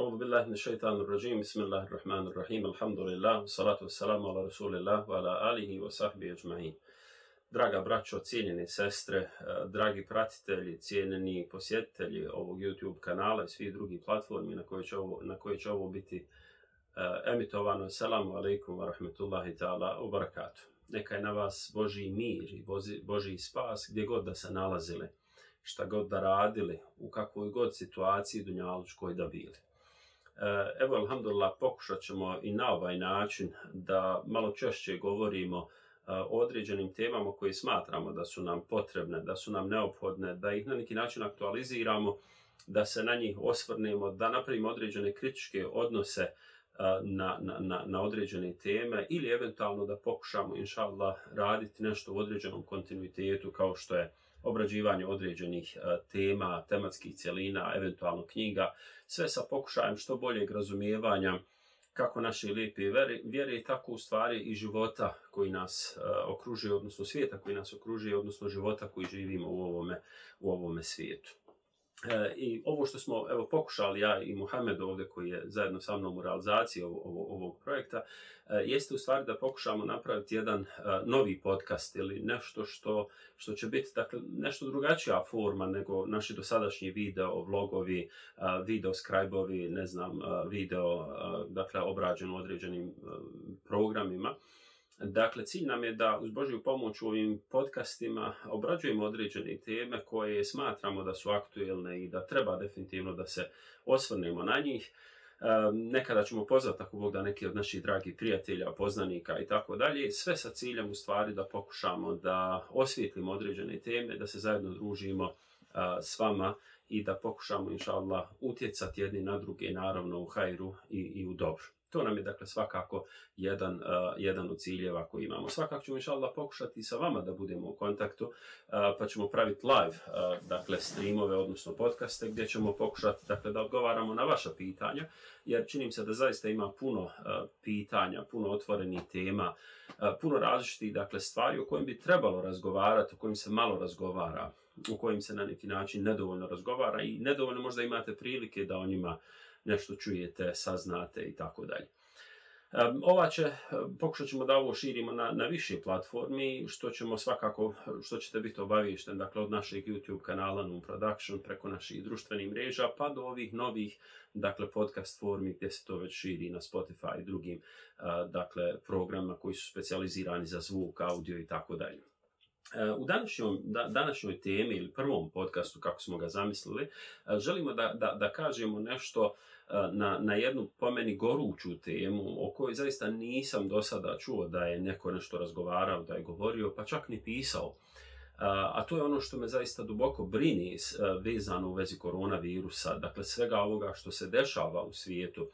أعوذ بالله من الشيطان الرجيم بسم الله الرحمن الرحيم الحمد لله والصلاة والسلام على رسول Draga braćo, cijenjene sestre, eh, dragi pratitelji, cijenjeni posjetitelji ovog YouTube kanala i svih drugih platformi na koje će ovo, na koje će ovo biti eh, emitovano. Assalamu alaikum wa rahmetullahi ta'ala u barakatu. Neka je na vas Boži mir i Boži, Boži spas gdje god da se nalazili, šta god da radili, u kakvoj god situaciji dunjalučkoj da bili. E, evo, alhamdulillah, pokušat ćemo i na ovaj način da malo češće govorimo e, o određenim temama koje smatramo da su nam potrebne, da su nam neophodne, da ih na neki način aktualiziramo, da se na njih osvrnemo, da napravimo određene kritičke odnose e, na, na, na određene teme ili eventualno da pokušamo, inša Allah, raditi nešto u određenom kontinuitetu kao što je obrađivanju određenih e, tema, tematskih cjelina, eventualno knjiga, sve sa pokušajem što boljeg razumijevanja kako naše lijepe vjere, tako u stvari i života koji nas e, okružuje, odnosno svijeta koji nas okružuje, odnosno života koji živimo u u ovome svijetu. E, I ovo što smo evo, pokušali, ja i Mohamed ovdje koji je zajedno sa mnom u realizaciji ovog projekta, e, jeste u stvari da pokušamo napraviti jedan e, novi podcast ili nešto što, što će biti dakle, nešto drugačija forma nego naši dosadašnji video, vlogovi, video skrajbovi, ne znam, video dakle, obrađen u određenim programima. Dakle, cilj nam je da uz Božju pomoć u ovim podcastima obrađujemo određene teme koje smatramo da su aktuelne i da treba definitivno da se osvrnemo na njih. E, nekada ćemo pozvati ako Bog da neki od naših dragih prijatelja, poznanika i tako dalje, sve sa ciljem u stvari da pokušamo da osvijetlimo određene teme, da se zajedno družimo e, s vama i da pokušamo, inša Allah, utjecati jedni na druge, naravno u hajru i, i u dobru. To nam je dakle svakako jedan, e, jedan od ciljeva koji imamo. Svakako ćemo inšalda, pokušati i sa vama da budemo u kontaktu, e, pa ćemo praviti live e, dakle streamove, odnosno podcaste gdje ćemo pokušati dakle, da odgovaramo na vaša pitanja, jer činim se da zaista ima puno pitanja, puno otvorenih tema, puno različitih dakle, stvari o kojim bi trebalo razgovarati, o kojim se malo razgovara, o kojim se na neki način nedovoljno razgovara i nedovoljno možda imate prilike da o njima nešto čujete, saznate i tako dalje. Ova će, pokušat ćemo da ovo širimo na, na više platformi, što ćemo svakako, što ćete biti obavišten dakle od našeg YouTube kanala Noom Production preko naših društvenih mreža pa do ovih novih, dakle podcast formi gdje se to već širi na Spotify i drugim, dakle programima koji su specijalizirani za zvuk, audio i tako dalje. E, u današnjoj, temi ili prvom podcastu, kako smo ga zamislili, e, želimo da, da, da kažemo nešto e, na, na jednu po meni goruću temu o kojoj zaista nisam do sada čuo da je neko nešto razgovarao, da je govorio, pa čak ni pisao. A to je ono što me zaista duboko brini vezano u vezi koronavirusa, dakle svega ovoga što se dešava u svijetu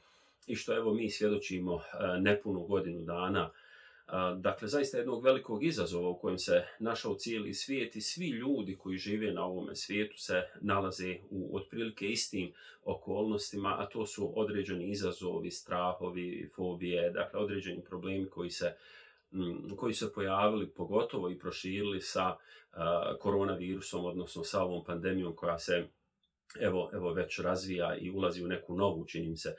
i što evo mi svjedočimo nepunu godinu dana Dakle, zaista jednog velikog izazova u kojem se našao cijeli svijet i svi ljudi koji žive na ovome svijetu se nalaze u otprilike istim okolnostima, a to su određeni izazovi, strahovi, fobije, dakle određeni problemi koji se koji su pojavili pogotovo i proširili sa koronavirusom, odnosno sa ovom pandemijom koja se evo, već razvija i ulazi u neku novu, čini se,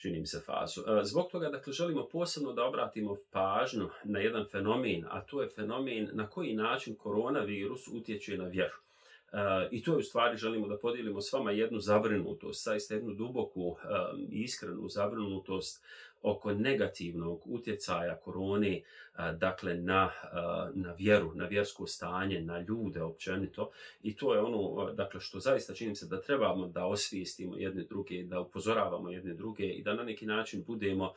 čini mi se, fazu. E, zbog toga, dakle, želimo posebno da obratimo pažnju na jedan fenomen, a to je fenomen na koji način koronavirus utječe na vjeru. E, I to je u stvari želimo da podijelimo s vama jednu zabrinutost, saista jednu duboku i e, iskrenu zabrinutost oko negativnog utjecaja korone dakle na, na vjeru, na vjersko stanje, na ljude općenito i to je ono dakle što zaista činim se da trebamo da osvijestimo jedne druge, da upozoravamo jedne druge i da na neki način budemo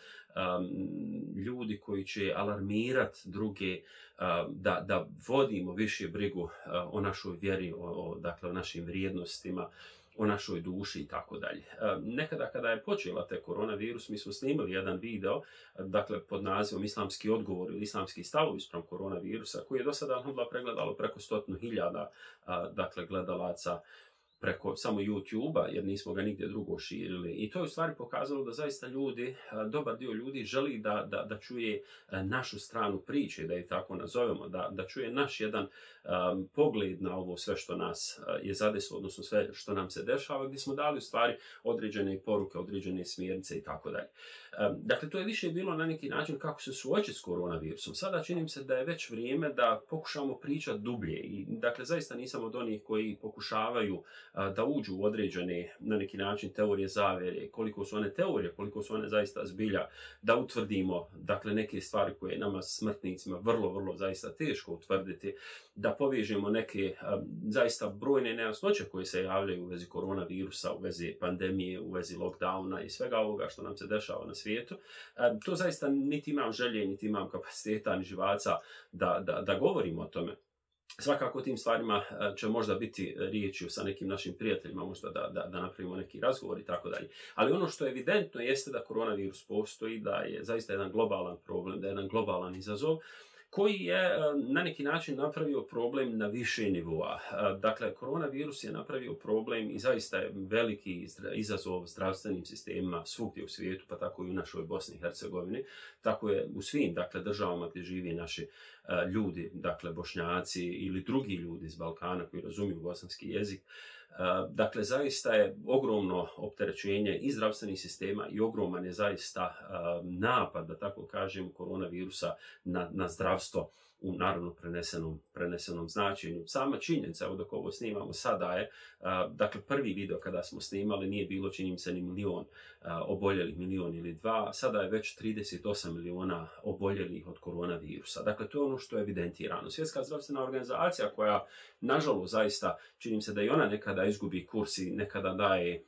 ljudi koji će alarmirati druge da, da vodimo više brigu o našoj vjeri, o, o, dakle o našim vrijednostima o našoj duši i tako dalje. E, nekada kada je počela te koronavirus, mi smo snimili jedan video, dakle pod nazivom Islamski odgovor ili Islamski stavovi sprem koronavirusa, koji je do sada pregledalo preko sto hiljada dakle, gledalaca preko samo YouTube-a, jer nismo ga nigdje drugo širili. I to je u stvari pokazalo da zaista ljudi, eh, dobar dio ljudi želi da, da, da čuje eh, našu stranu priče, da je tako nazovemo, da, da čuje naš jedan eh, pogled na ovo sve što nas je zadesilo, odnosno sve što nam se dešava, gdje smo dali u stvari određene poruke, određene smjernice i tako dalje. Dakle, to je više bilo na neki način kako se suočiti s koronavirusom. Sada činim se da je već vrijeme da pokušamo pričati dublje. I, dakle, zaista nisam od onih koji pokušavaju da uđu u određene, na neki način, teorije zavere, koliko su one teorije, koliko su one zaista zbilja, da utvrdimo, dakle, neke stvari koje je nama smrtnicima vrlo, vrlo zaista teško utvrditi, da povežemo neke zaista brojne nejasnoće koje se javljaju u vezi koronavirusa, u vezi pandemije, u vezi lockdowna i svega ovoga što nam se dešava svijetu. E, to zaista niti imam želje, niti imam kapaciteta, ni živaca da, da, da govorim o tome. Svakako o tim stvarima e, će možda biti riječi sa nekim našim prijateljima, možda da, da, da napravimo neki razgovor i tako dalje. Ali ono što je evidentno jeste da koronavirus postoji, da je zaista jedan globalan problem, da je jedan globalan izazov koji je e, na neki način napravio problem na više nivoa. E, dakle, koronavirus je napravio problem i zaista je veliki izazov zdravstvenim sistemima svugdje u svijetu, pa tako i u našoj Bosni i Hercegovini, tako je u svim dakle, državama gdje živi naši e, ljudi, dakle bošnjaci ili drugi ljudi iz Balkana koji razumiju bosanski jezik, Dakle, zaista je ogromno opterećenje i zdravstvenih sistema i ogroman je zaista napad, da tako kažem, koronavirusa na, na zdravstvo u naravno prenesenom, prenesenom značenju. Sama činjenica, evo dok ovo snimamo sada je, dakle prvi video kada smo snimali nije bilo čini se ni milion oboljelih, milion ili dva, sada je već 38 miliona oboljelih od koronavirusa. Dakle, to je ono što je evidentirano. Svjetska zdravstvena organizacija koja, nažalost, zaista, čini se da i ona nekada izgubi kurs i nekada daje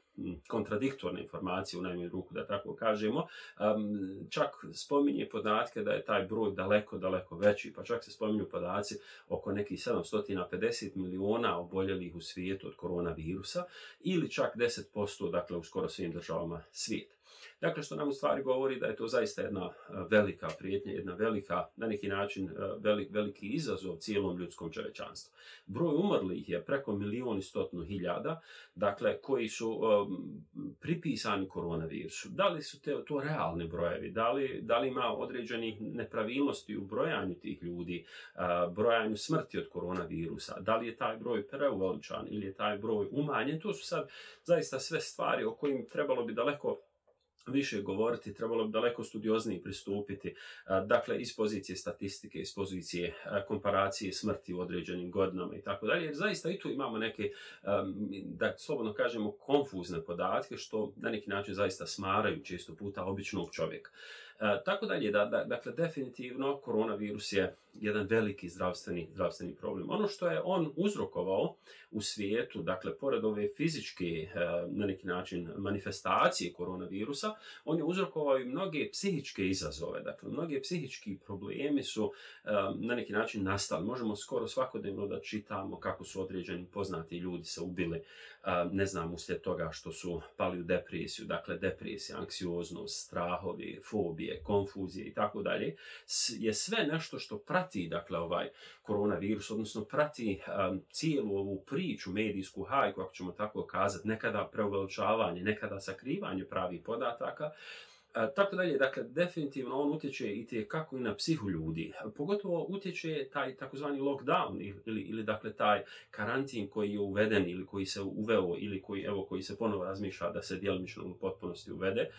kontradiktorne informacije u najmanju ruku, da tako kažemo. Čak spominje podatke da je taj broj daleko, daleko veći, pa čak se spominju podaci oko nekih 750 miliona oboljelih u svijetu od koronavirusa ili čak 10% dakle u skoro svim državama svijeta. Dakle, što nam u stvari govori da je to zaista jedna e, velika prijetnja, jedna velika, na neki način, e, velik, veliki izazov cijelom ljudskom čovečanstvu. Broj umrlih je preko milijun i stotno hiljada, dakle, koji su e, pripisani koronavirusu. Da li su te, to realni brojevi? Da li, da li ima određeni nepravilnosti u brojanju tih ljudi, brojanju smrti od koronavirusa? Da li je taj broj preuveličan ili je taj broj umanjen? To su sad zaista sve stvari o kojim trebalo bi daleko više govoriti, trebalo bi daleko studiozniji pristupiti, e, dakle iz pozicije statistike, iz pozicije e, komparacije smrti u određenim godinama i tako dalje, jer zaista i tu imamo neke, e, da slobodno kažemo, konfuzne podatke, što na neki način zaista smaraju često puta običnog čovjeka. Tako dalje, dakle, definitivno koronavirus je jedan veliki zdravstveni, zdravstveni problem. Ono što je on uzrokovao u svijetu, dakle, pored ove fizičke, eh, na neki način, manifestacije koronavirusa, on je uzrokovao i mnoge psihičke izazove. Dakle, mnoge psihički problemi su eh, na neki način nastali. Možemo skoro svakodnevno da čitamo kako su određeni poznati ljudi se ubili, eh, ne znam, uslijed toga što su pali u depresiju. Dakle, depresija, anksioznost, strahovi, fobije, konfuzije i tako dalje, je sve nešto što prati dakle ovaj koronavirus, odnosno prati cijelu ovu priču, medijsku hajku, ako ćemo tako kazati, nekada preuveličavanje, nekada sakrivanje pravih podataka, e, tako dalje, dakle, definitivno on utječe i te kako i na psihu ljudi. Pogotovo utječe taj takozvani lockdown ili, dakle taj karantin koji je uveden ili koji se uveo ili koji, evo, koji se ponovo razmišlja da se djelimično u potpunosti uvede. E,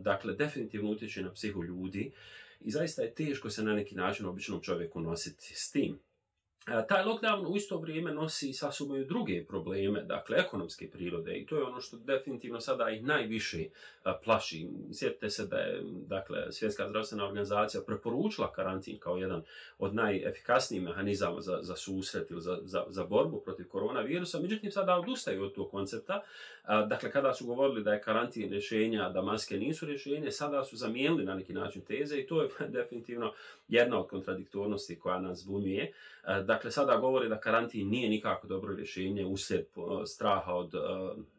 dakle, definitivno utječe na psihu ljudi. I zaista je teško se na neki način običnom čovjeku nositi s tim. E, taj lockdown u isto vrijeme nosi i druge probleme, dakle ekonomske prirode i to je ono što definitivno sada ih najviše e, plaši. Sjetite se da je dakle, Svjetska zdravstvena organizacija preporučila karantin kao jedan od najefikasnijih mehanizama za, za susret ili za, za, borbu protiv koronavirusa, međutim sada odustaju od tog koncepta. E, dakle, kada su govorili da je karantin rješenja, da maske nisu rješenje, sada su zamijenili na neki način teze i to je definitivno jedna od kontradiktornosti koja nas zbunjuje. E, dakle, sada govori da karantin nije nikako dobro rješenje uslijed e, straha od, e,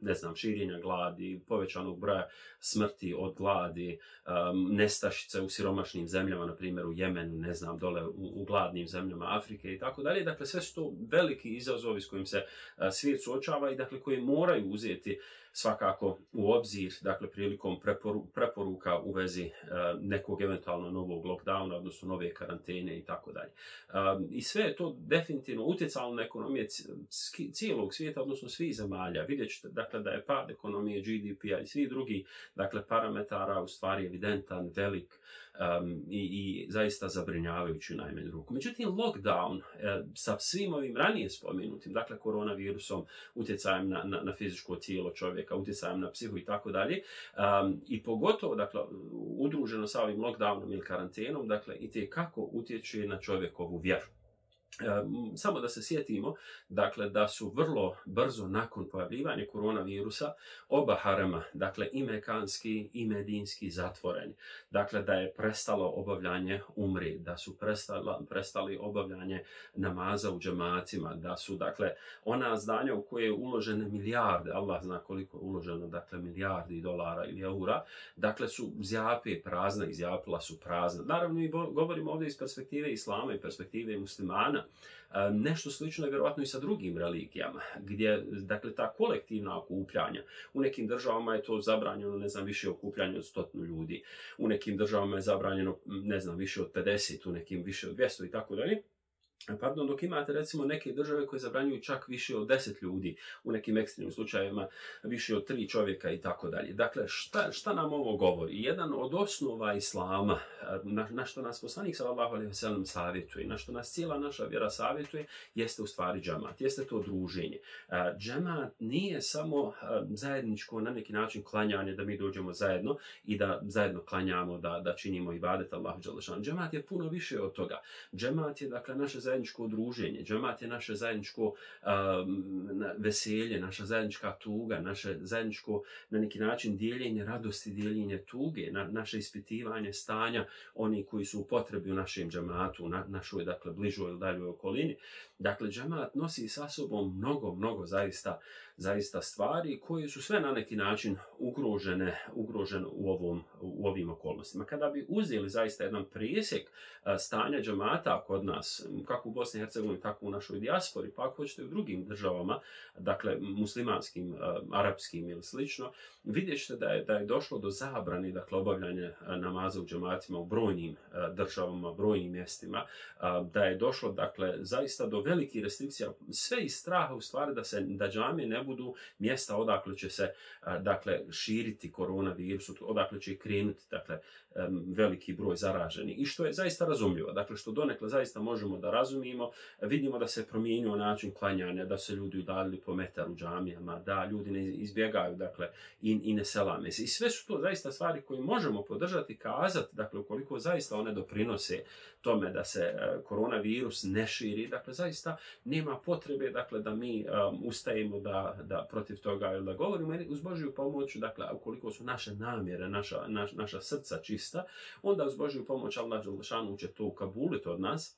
ne znam, širenja gladi, povećanog broja smrti od gladi, nestašice u siromašnim zemljama, na primjer u Jemenu, ne znam, dole u gladnim zemljama Afrike i tako dalje. Dakle, sve su to veliki izazovi s kojim se svijet suočava i dakle koji moraju uzeti svakako u obzir, dakle prilikom preporuka u vezi nekog eventualno novog lockdowna, odnosno nove karantene i tako dalje. Ehm, I sve je to definitivno utjecalo na ekonomije cijelog svijeta, odnosno svih zemalja. Vidjet ćete dakle, da je pad ekonomije GDP-a i svih drugih dakle, parametara u stvari evidentan, velik i, zaista zabrinjavajući u najmanju ruku. Međutim, lockdown e, sa svim ovim ranije spomenutim, dakle koronavirusom, utjecajem na, fizičko tijelo čovjeka, utjecajem na psihu i tako dalje, i pogotovo, dakle, udruženo sa ovim lockdownom ili karantenom, dakle, i te kako utječe na čovjekovu vjeru. Samo da se sjetimo, dakle, da su vrlo brzo nakon pojavljivanja koronavirusa oba harama, dakle i Mekanski i Medinski zatvoreni. Dakle, da je prestalo obavljanje umri, da su prestali obavljanje namaza u džemacima, da su, dakle, ona zdanja u koje je uložene milijarde, Allah zna koliko je uloženo, dakle, milijardi dolara ili eura, dakle, su zjape prazna i su prazna. Naravno, mi govorimo ovdje iz perspektive Islama i perspektive muslimana, E, nešto slično je vjerojatno i sa drugim religijama, gdje dakle, ta kolektivna okupljanja, u nekim državama je to zabranjeno, ne znam, više okupljanje od stotnu ljudi, u nekim državama je zabranjeno, ne znam, više od 50, u nekim više od 200 i tako dalje. E, pardon, dok imate recimo neke države koje zabranjuju čak više od deset ljudi, u nekim ekstremnim slučajevima više od tri čovjeka i tako dalje. Dakle, šta, šta nam ovo govori? Jedan od osnova islama, e, na, na što nas poslanik sallallahu alejhi ve sellem savjetuje, na što nas cijela naša vjera savjetuje, jeste u stvari džamat, jeste to druženje. E, džamat nije samo zajedničko na neki način klanjanje da mi dođemo zajedno i da zajedno klanjamo, da da činimo ibadet Allahu džalašan. džamat je puno više od toga. džamat je dakle naše zajedničko druženje, džemat je naše zajedničko veselje, naša zajednička tuga, naše zajedničko na neki način dijeljenje radosti, dijeljenje tuge, na, naše ispitivanje stanja oni koji su u potrebi u našem džematu, na, našoj dakle bližoj ili daljoj okolini. Dakle, džemat nosi sa sobom mnogo, mnogo zaista zaista stvari koje su sve na neki način ugrožene, u, u ovim okolnostima. Kada bi uzeli zaista jedan presjek e, stanja džamata kod nas, kako u Bosni i Hercegovini, tako u našoj dijaspori, pa ako hoćete u drugim državama, dakle muslimanskim, e, arapskim ili slično, vidjet ćete da je, došlo do zabrani dakle, obavljanje namaza u džamatima u brojnim e, državama, brojnim mjestima, da je došlo dakle zaista do velikih restrikcije sve iz straha u stvari da se da džamije ne budu mjesta odakle će se dakle, širiti koronavirus, odakle će krenuti dakle, veliki broj zaraženih. I što je zaista razumljivo, dakle što donekle zaista možemo da razumijemo, vidimo da se promijenio način klanjanja, da se ljudi udaljili po metar u džamijama, da ljudi ne izbjegaju dakle, i, ne selame se. I sve su to zaista stvari koje možemo podržati, kazati, dakle ukoliko zaista one doprinose tome da se e, koronavirus ne širi, dakle zaista nema potrebe dakle da mi ustajemo da da, protiv toga ili da govorimo, jer uz Božju pomoć, dakle, ukoliko su naše namjere, naša, naš, srca čista, onda uz Božju pomoć Allah Đelešanu će to ukabuliti od nas,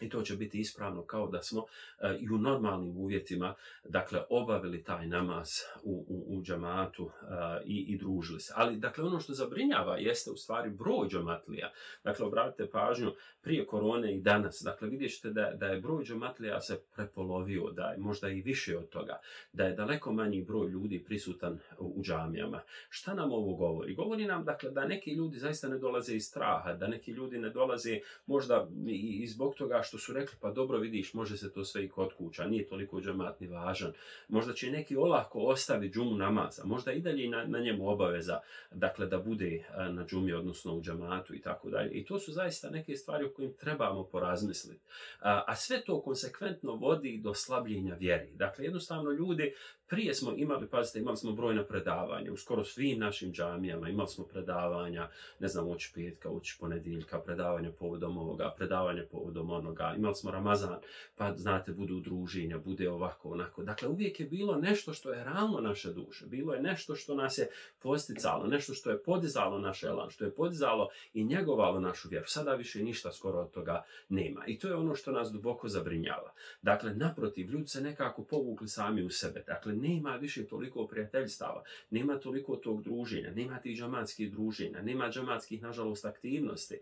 i to će biti ispravno kao da smo e, i u normalnim uvjetima dakle, obavili taj namaz u, u, džamatu e, i, i družili se. Ali dakle, ono što zabrinjava jeste u stvari broj džamatlija. Dakle, obratite pažnju prije korone i danas. Dakle, vidjet ćete da, da je broj džamatlija se prepolovio, da je možda i više od toga, da je daleko manji broj ljudi prisutan u, u džamijama. Šta nam ovo govori? Govori nam dakle, da neki ljudi zaista ne dolaze iz straha, da neki ljudi ne dolaze možda i zbog toga što su rekli, pa dobro vidiš, može se to sve i kod kuća, nije toliko džemat ni važan. Možda će neki olako ostaviti džumu namaza, možda i dalje na, njemu obaveza, dakle da bude e, na džumi, odnosno u džamatu i tako dalje. I to su zaista neke stvari o kojim trebamo porazmisliti. A, a sve to konsekventno vodi do slabljenja vjeri. Dakle, jednostavno ljudi prije smo imali, pazite, imali smo brojna predavanja u skoro svim našim džamijama, imali smo predavanja, ne znam, oči petka, oči ponedjeljka, predavanja povodom ovoga, predavanja povodom onoga, imali smo Ramazan, pa znate, budu druženja, bude ovako, onako. Dakle, uvijek je bilo nešto što je realno naše duše, bilo je nešto što nas je posticalo, nešto što je podizalo naš elan, što je podizalo i njegovalo našu vjeru. Sada više ništa skoro od toga nema. I to je ono što nas duboko zabrinjava. Dakle, naprotiv, ljudi se nekako povukli sami u sebe. Dakle, nema više toliko prijateljstava, nema toliko tog druženja, nema tih džamatskih druženja, nema džamatskih, nažalost, aktivnosti.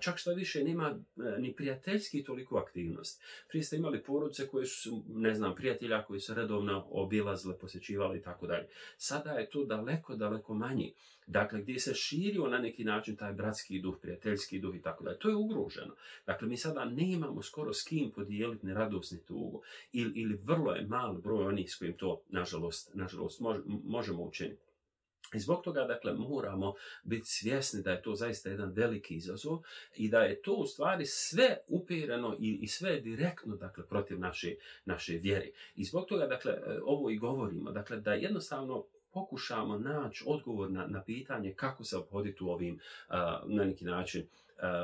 Čak što više, nema e, ni prijateljskih toliko aktivnosti. Prije ste imali porodice koje su, ne znam, prijatelja koji su redovno obilazili, posjećivali i tako dalje. Sada je to daleko, daleko manji. Dakle, gdje se širio na neki način taj bratski duh, prijateljski duh i tako dalje. To je ugroženo. Dakle, mi sada imamo skoro s kim podijeliti ni tugu. Ili, vrlo je mal broj onih s kojim to, nažalost, nažalost možemo učiniti. I zbog toga, dakle, moramo biti svjesni da je to zaista jedan veliki izazov i da je to u stvari sve upireno i, sve direktno, dakle, protiv naše, naše vjere. I zbog toga, dakle, e, ovo i govorimo, dakle, da jednostavno pokušamo naći odgovor na, pitanje kako se obhoditi u ovim, na neki način,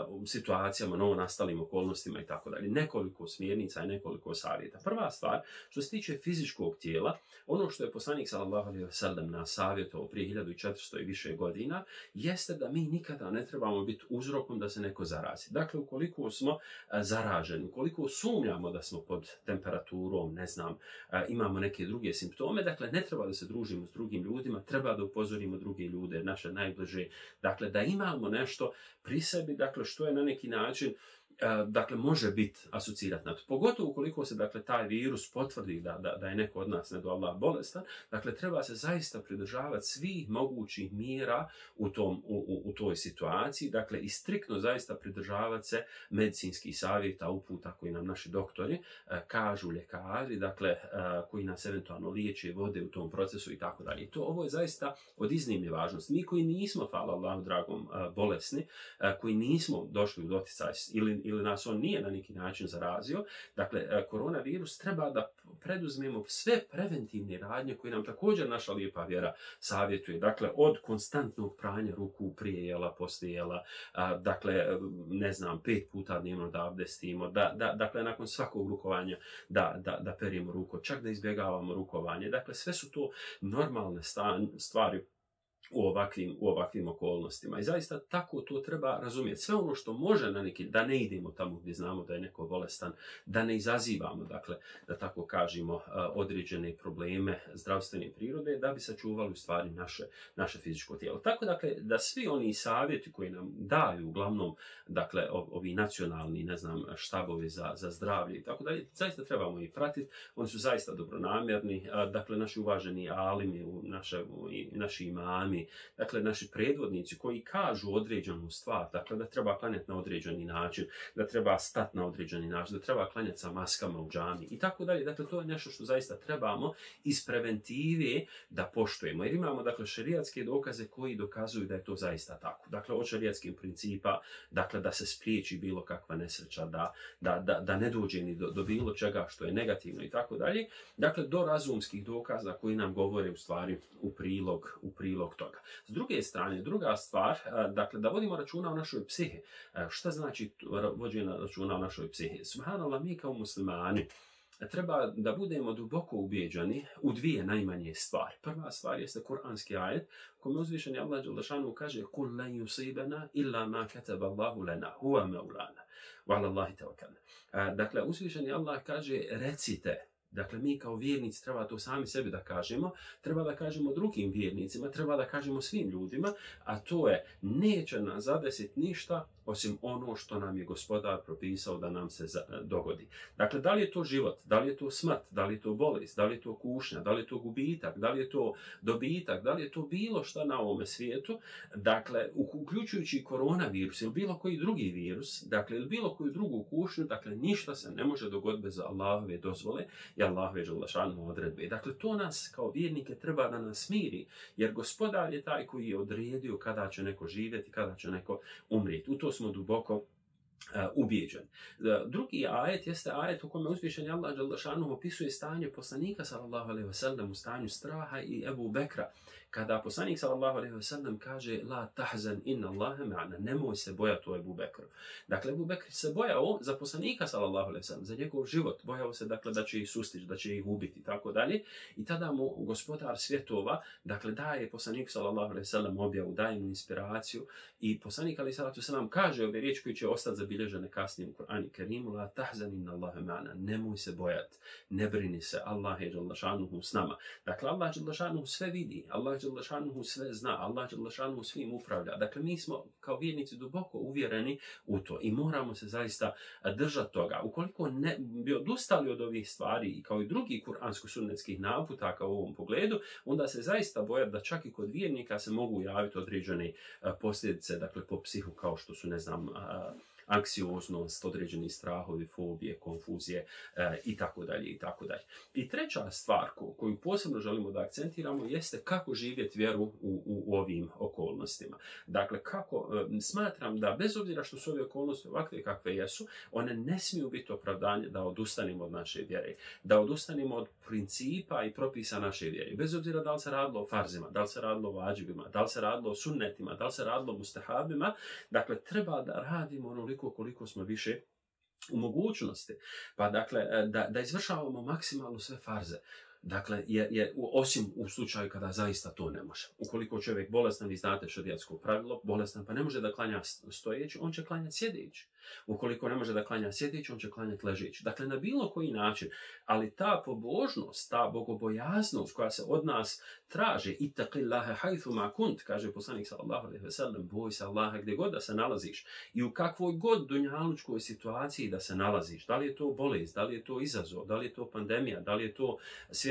u situacijama, nastalim okolnostima i tako dalje. Nekoliko smjernica i nekoliko savjeta. Prva stvar, što se tiče fizičkog tijela, ono što je poslanik sallallahu alejhi ve sellem nas savjetovao prije 1400 i više godina jeste da mi nikada ne trebamo biti uzrokom da se neko zarazi. Dakle, ukoliko smo e, zaraženi, ukoliko sumnjamo da smo pod temperaturom, ne znam, e, imamo neke druge simptome, dakle ne treba da se družimo s drugim ljudima, treba da upozorimo druge ljude, naše najbliže, dakle da imamo nešto pri sebi Dakle, što je na neki način E, dakle, može biti asocirat na Pogotovo ukoliko se, dakle, taj virus potvrdi da, da, da je neko od nas, nego Allah, bolestan, dakle, treba se zaista pridržavati svih mogućih mjera u, tom, u, u, toj situaciji, dakle, i striktno zaista pridržavati se medicinskih savjeta, uputa koji nam naši doktori e, kažu, ljekari, dakle, e, koji nas eventualno liječe, vode u tom procesu i tako dalje. To ovo je zaista od iznimne važnosti. Mi koji nismo, hvala Allahu dragom, bolesni, koji nismo došli u doticaj ili ili nas on nije na neki način zarazio. Dakle, e, koronavirus treba da preduzmemo sve preventivne radnje koje nam također naša lijepa vjera savjetuje. Dakle, od konstantnog pranja ruku prije jela, poslije jela, dakle, e, ne znam, pet puta dnevno da abdestimo, da, dakle, nakon svakog rukovanja da, da, da perimo ruko, čak da izbjegavamo rukovanje. Dakle, sve su to normalne stvari u ovakvim, u ovakvim okolnostima. I zaista tako to treba razumjeti. Sve ono što može na neki, da ne idemo tamo gdje znamo da je neko bolestan, da ne izazivamo, dakle, da tako kažemo, e, određene probleme zdravstvene prirode, da bi sačuvali u stvari naše, naše fizičko tijelo. Tako dakle, da svi oni savjeti koji nam daju, uglavnom, dakle, ovi nacionalni, ne znam, štabovi za, za zdravlje i tako dalje, zaista trebamo ih pratiti, oni su zaista dobronamjerni, dakle, naši uvaženi alimi, naše, naši imami, dakle naši predvodnici koji kažu određenu stvar, dakle da treba klanjati na određeni način, da treba stat na određeni način, da treba klanjati sa maskama u džami i tako dalje. Dakle, to je nešto što zaista trebamo iz preventive da poštujemo. Jer imamo, dakle, šerijatske dokaze koji dokazuju da je to zaista tako. Dakle, od šerijatskih principa, dakle, da se spriječi bilo kakva nesreća, da, da, ne dođe ni do, bilo čega što je negativno i tako dalje. Dakle, do razumskih dokaza koji nam govore u stvari u prilog, u prilog toga. S druge strane, druga stvar, e, dakle, da vodimo računa o našoj psihi. E, šta znači vođenje računa o našoj psihi? Subhanallah, mi kao muslimani, e, treba da budemo duboko ubijeđani u dvije najmanje stvari. Prva stvar jeste kuranski ajet kome uzvišeni Allah Đelešanu kaže Kul la yusibana illa ma kataba Allahu lana huwa Dakle, uzvišeni Allah kaže recite Dakle, mi kao vjernici treba to sami sebi da kažemo, treba da kažemo drugim vjernicima, treba da kažemo svim ljudima, a to je, neće nas zadesiti ništa osim ono što nam je gospodar propisao da nam se e, dogodi. Dakle, da li je to život, da li je to smrt, da li je to bolest, da li je to kušnja, da li je to gubitak, da li je to dobitak, da li je to bilo što na ovome svijetu, dakle, uključujući koronavirus ili bilo koji drugi virus, dakle, ili bilo koju drugu kušnju, dakle, ništa se ne može dogoditi bez Allahove dozvole i Allahove žalašanu odredbe. Dakle, to nas kao vjernike treba da nas smiri, jer gospodar je taj koji je odredio kada će neko živjeti, kada će neko umrijeti. U to smo duboko e, ubijeđen. E, drugi ajet jeste ajet u kome uzvišen Allah Đaldašanom opisuje stanje poslanika sallallahu alaihi sallam u stanju straha i Ebu Bekra kada poslanik sallallahu alejhi ve sellem kaže la tahzan inna Allaha ma'ana, nemoj se bojati je Abu Dakle Abu se bojao za poslanika sallallahu alejhi ve sellem, za njegov život, bojao se dakle da će ih sustići, da će ih ubiti i tako dalje. I tada mu gospodar svjetova dakle daje poslaniku sallallahu alejhi ve sellem objavu, daje mu inspiraciju i poslanik alejhi ve sellem kaže ove riječi koje će ostati zabilježene kasnije u Kur'anu Kerimu la tahzan inna Allaha ma'ana, nemoj se bojati, ne brini se, Allah je dželle s nama. Dakle Allah dželle sve vidi, Allah Đelešanuhu sve zna, Allah Đelešanuhu svim upravlja. Dakle, mi smo kao vjernici duboko uvjereni u to i moramo se zaista držati toga. Ukoliko ne, bi odustali od ovih stvari i kao i drugi kuransko-sunnetskih naputaka u ovom pogledu, onda se zaista boja da čak i kod vjernika se mogu javiti određene posljedice, dakle po psihu kao što su, ne znam, anksioznost, određeni strahovi, fobije, konfuzije eh, i tako dalje i tako dalje. I treća stvar koju posebno želimo da akcentiramo jeste kako živjeti vjeru u, u ovim okolnostima. Dakle, kako eh, smatram da bez obzira što su ove okolnosti ovakve kakve jesu, one ne smiju biti opravdanje da odustanemo od naše vjere, da odustanemo od principa i propisa naše vjere. Bez obzira da li se radilo o farzima, da li se radilo o vađibima, da li se radilo o sunnetima, da li se radilo o mustahabima, dakle, treba da radimo ono koliko smo više u mogućnosti. Pa dakle, e, da, da izvršavamo maksimalno sve farze. Dakle, je, je, osim u slučaju kada zaista to ne može. Ukoliko čovjek bolestan, vi znate šarijatsko pravilo, bolestan pa ne može da klanja stojeći, on će klanjati sjedeći. Ukoliko ne može da klanja sjedeći, on će klanjati ležeći. Dakle, na bilo koji način. Ali ta pobožnost, ta bogobojaznost koja se od nas traži, itaqillaha hajthu makunt, kaže poslanik sallallahu alaihi veselam, boj se Allaha gdje god da se nalaziš i u kakvoj god dunjalučkoj situaciji da se nalaziš. Da li je to bolest, da li je to izazov, da li je to pandemija, da li je to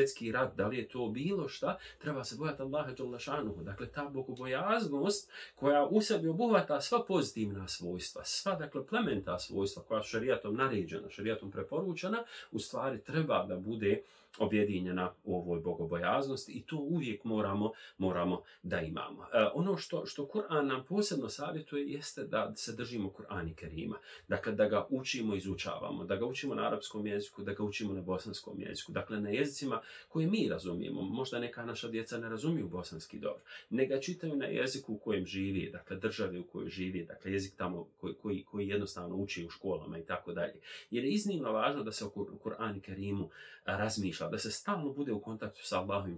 svjetski rat, da li je to bilo šta, treba se bojati Allaha Đalašanuhu. Dakle, ta bogobojaznost koja u sebi obuhvata sva pozitivna svojstva, sva dakle plementa svojstva koja su šarijatom naređena, šarijatom preporučena, u stvari treba da bude objedinjena u ovoj bogobojaznosti i to uvijek moramo, moramo da imamo. E, ono što, što Kur'an nam posebno savjetuje jeste da se držimo Kur'an i Kerima. Dakle, da ga učimo, izučavamo, da ga učimo na arapskom jeziku, da ga učimo na bosanskom jeziku. Dakle, na jezicima koje mi razumijemo. Možda neka naša djeca ne razumiju bosanski dobro. Ne ga čitaju na jeziku u kojem živi, dakle, državi u kojoj živi, dakle, jezik tamo koji, koji, koji jednostavno uči u školama i tako dalje. Jer je iznimno važno da se o Kur'an i Kerimu razmišlja da se stalno bude u kontaktu sa Allahom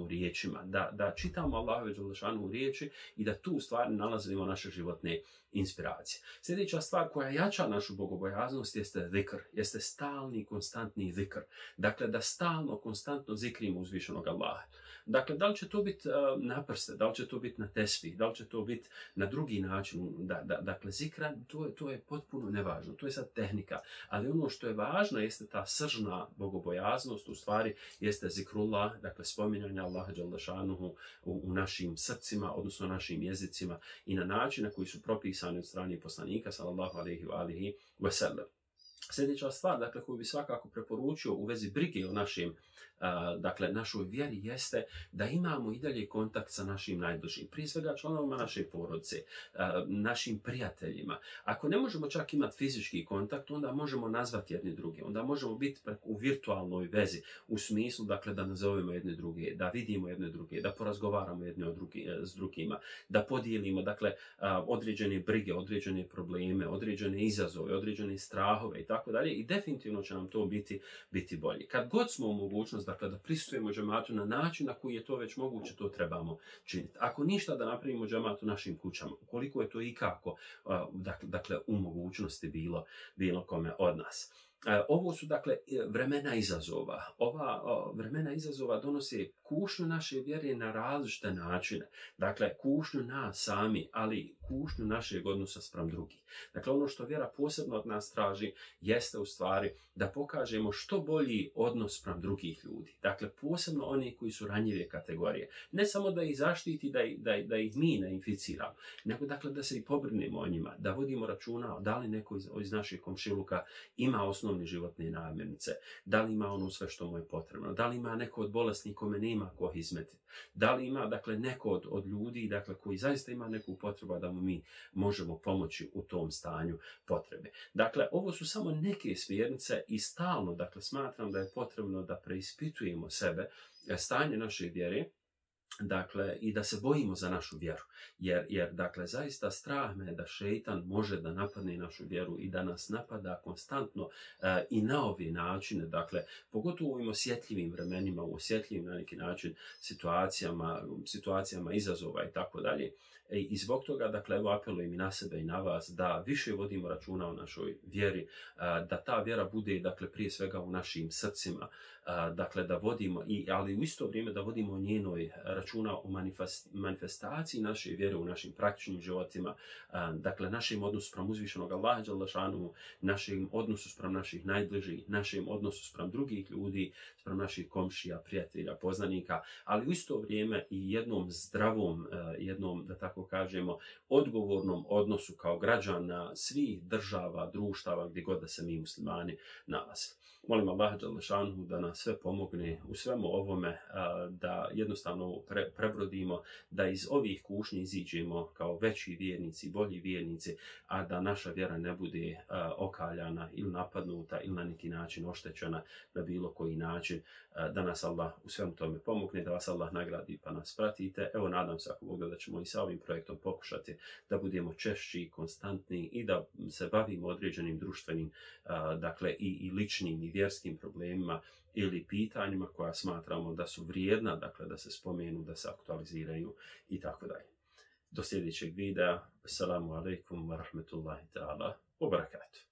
u riječima, da, da čitamo Allahove u riječi i da tu u stvari nalazimo naše životne inspiracije. Sljedeća stvar koja jača našu bogobojaznost jeste zikr, jeste stalni, konstantni zikr. Dakle, da stalno, konstantno zikrimo uzvišenog Allaha. Dakle, da li će to biti eh, naprste, da li će to biti na tesvi, da li će to biti na drugi način, dakle, zikra, to je, potpuno nevažno, to je sad tehnika. Ali ono što je važno jeste ta sržna bogobojaznost, u stvari jeste zikrullah, dakle, spominjanje Allaha Đaldašanuhu u, u našim srcima, odnosno našim jezicima i na način na koji su propisani od strane poslanika, sallallahu alaihi wa alihi sallam. Sljedeća stvar dakle, koju bi svakako preporučio u vezi brige o našim, dakle, našoj vjeri jeste da imamo i dalje kontakt sa našim najbližim, prije svega članovima naše porodice, našim prijateljima. Ako ne možemo čak imati fizički kontakt, onda možemo nazvati jedni druge, onda možemo biti u virtualnoj vezi, u smislu dakle, da nazovemo jedne druge, da vidimo jedne druge, da porazgovaramo jedne drugi, e, s drugima, da podijelimo dakle, određene brige, određene probleme, određene izazove, određene strahove i tako dalje i definitivno će nam to biti, biti bolji. Kad god smo u mogućnost dakle, da pristujemo džematu na način na koji je to već moguće, to trebamo činiti. Ako ništa da napravimo žematu našim kućama, koliko je to ikako dakle, dakle u mogućnosti bilo, bilo kome od nas. E, ovo su dakle e, vremena izazova. Ova vremena izazova donosi kušnju naše vjere na različite načine. Dakle, kušnju na sami, ali kušnju našeg odnosa sprem drugih. Dakle, ono što vjera posebno od nas traži jeste u stvari da pokažemo što bolji odnos sprem drugih ljudi. Dakle, posebno oni koji su ranjive kategorije. Ne samo da ih zaštiti, da, ih, mi ne inficiramo, nego dakle da se i pobrinemo o njima, da vodimo računa da li neko iz, naših komšiluka ima osnovno osnovne životne namirnice, da li ima ono sve što mu je potrebno, da li ima neko od bolesnih kome nema ko izmeti, da li ima dakle, neko od, od ljudi dakle, koji zaista ima neku potrebu da mu mi možemo pomoći u tom stanju potrebe. Dakle, ovo su samo neke smjernice i stalno dakle, smatram da je potrebno da preispitujemo sebe, e, stanje naše vjere, Dakle, i da se bojimo za našu vjeru. Jer, jer, dakle, zaista strah me da šeitan može da napadne našu vjeru i da nas napada konstantno e, i na ovi načine. Dakle, pogotovo u ovim osjetljivim vremenima, u osjetljivim na neki način situacijama, situacijama izazova i tako dalje. E, I zbog toga, dakle, evo apelujem i na sebe i na vas da više vodimo računa o našoj vjeri, e, da ta vjera bude, dakle, prije svega u našim srcima, e, dakle, da vodimo, i, ali u isto vrijeme da vodimo njenoj računa o manifestaciji naše vjere u našim praktičnim životima, dakle, našem odnosu sprem uzvišenog Allaha Đalašanu, našem odnosu sprem naših najbližih, našem odnosu sprem drugih ljudi, sprem naših komšija, prijatelja, poznanika, ali u isto vrijeme i jednom zdravom, jednom, da tako kažemo, odgovornom odnosu kao građana svih država, društava, gdje god da se mi muslimani nas. Molim Allah da nas sve pomogne u svemu ovome, da jednostavno prebrodimo, da iz ovih kušnji iziđemo kao veći vjernici, bolji vjernici, a da naša vjera ne bude okaljana ili napadnuta ili na neki način oštećena na bilo koji način, da nas Allah u svemu tome pomogne, da vas Allah nagradi pa nas pratite. Evo, nadam se ako da ćemo i sa ovim projektom pokušati da budemo češći i konstantni i da se bavimo određenim društvenim, dakle i, i ličnim i vjerskim problemima ili pitanjima koja smatramo da su vrijedna, dakle da se spomenu, da se aktualiziraju i tako dalje. Do sljedećeg videa. Assalamu alaikum wa rahmetullahi ta'ala wa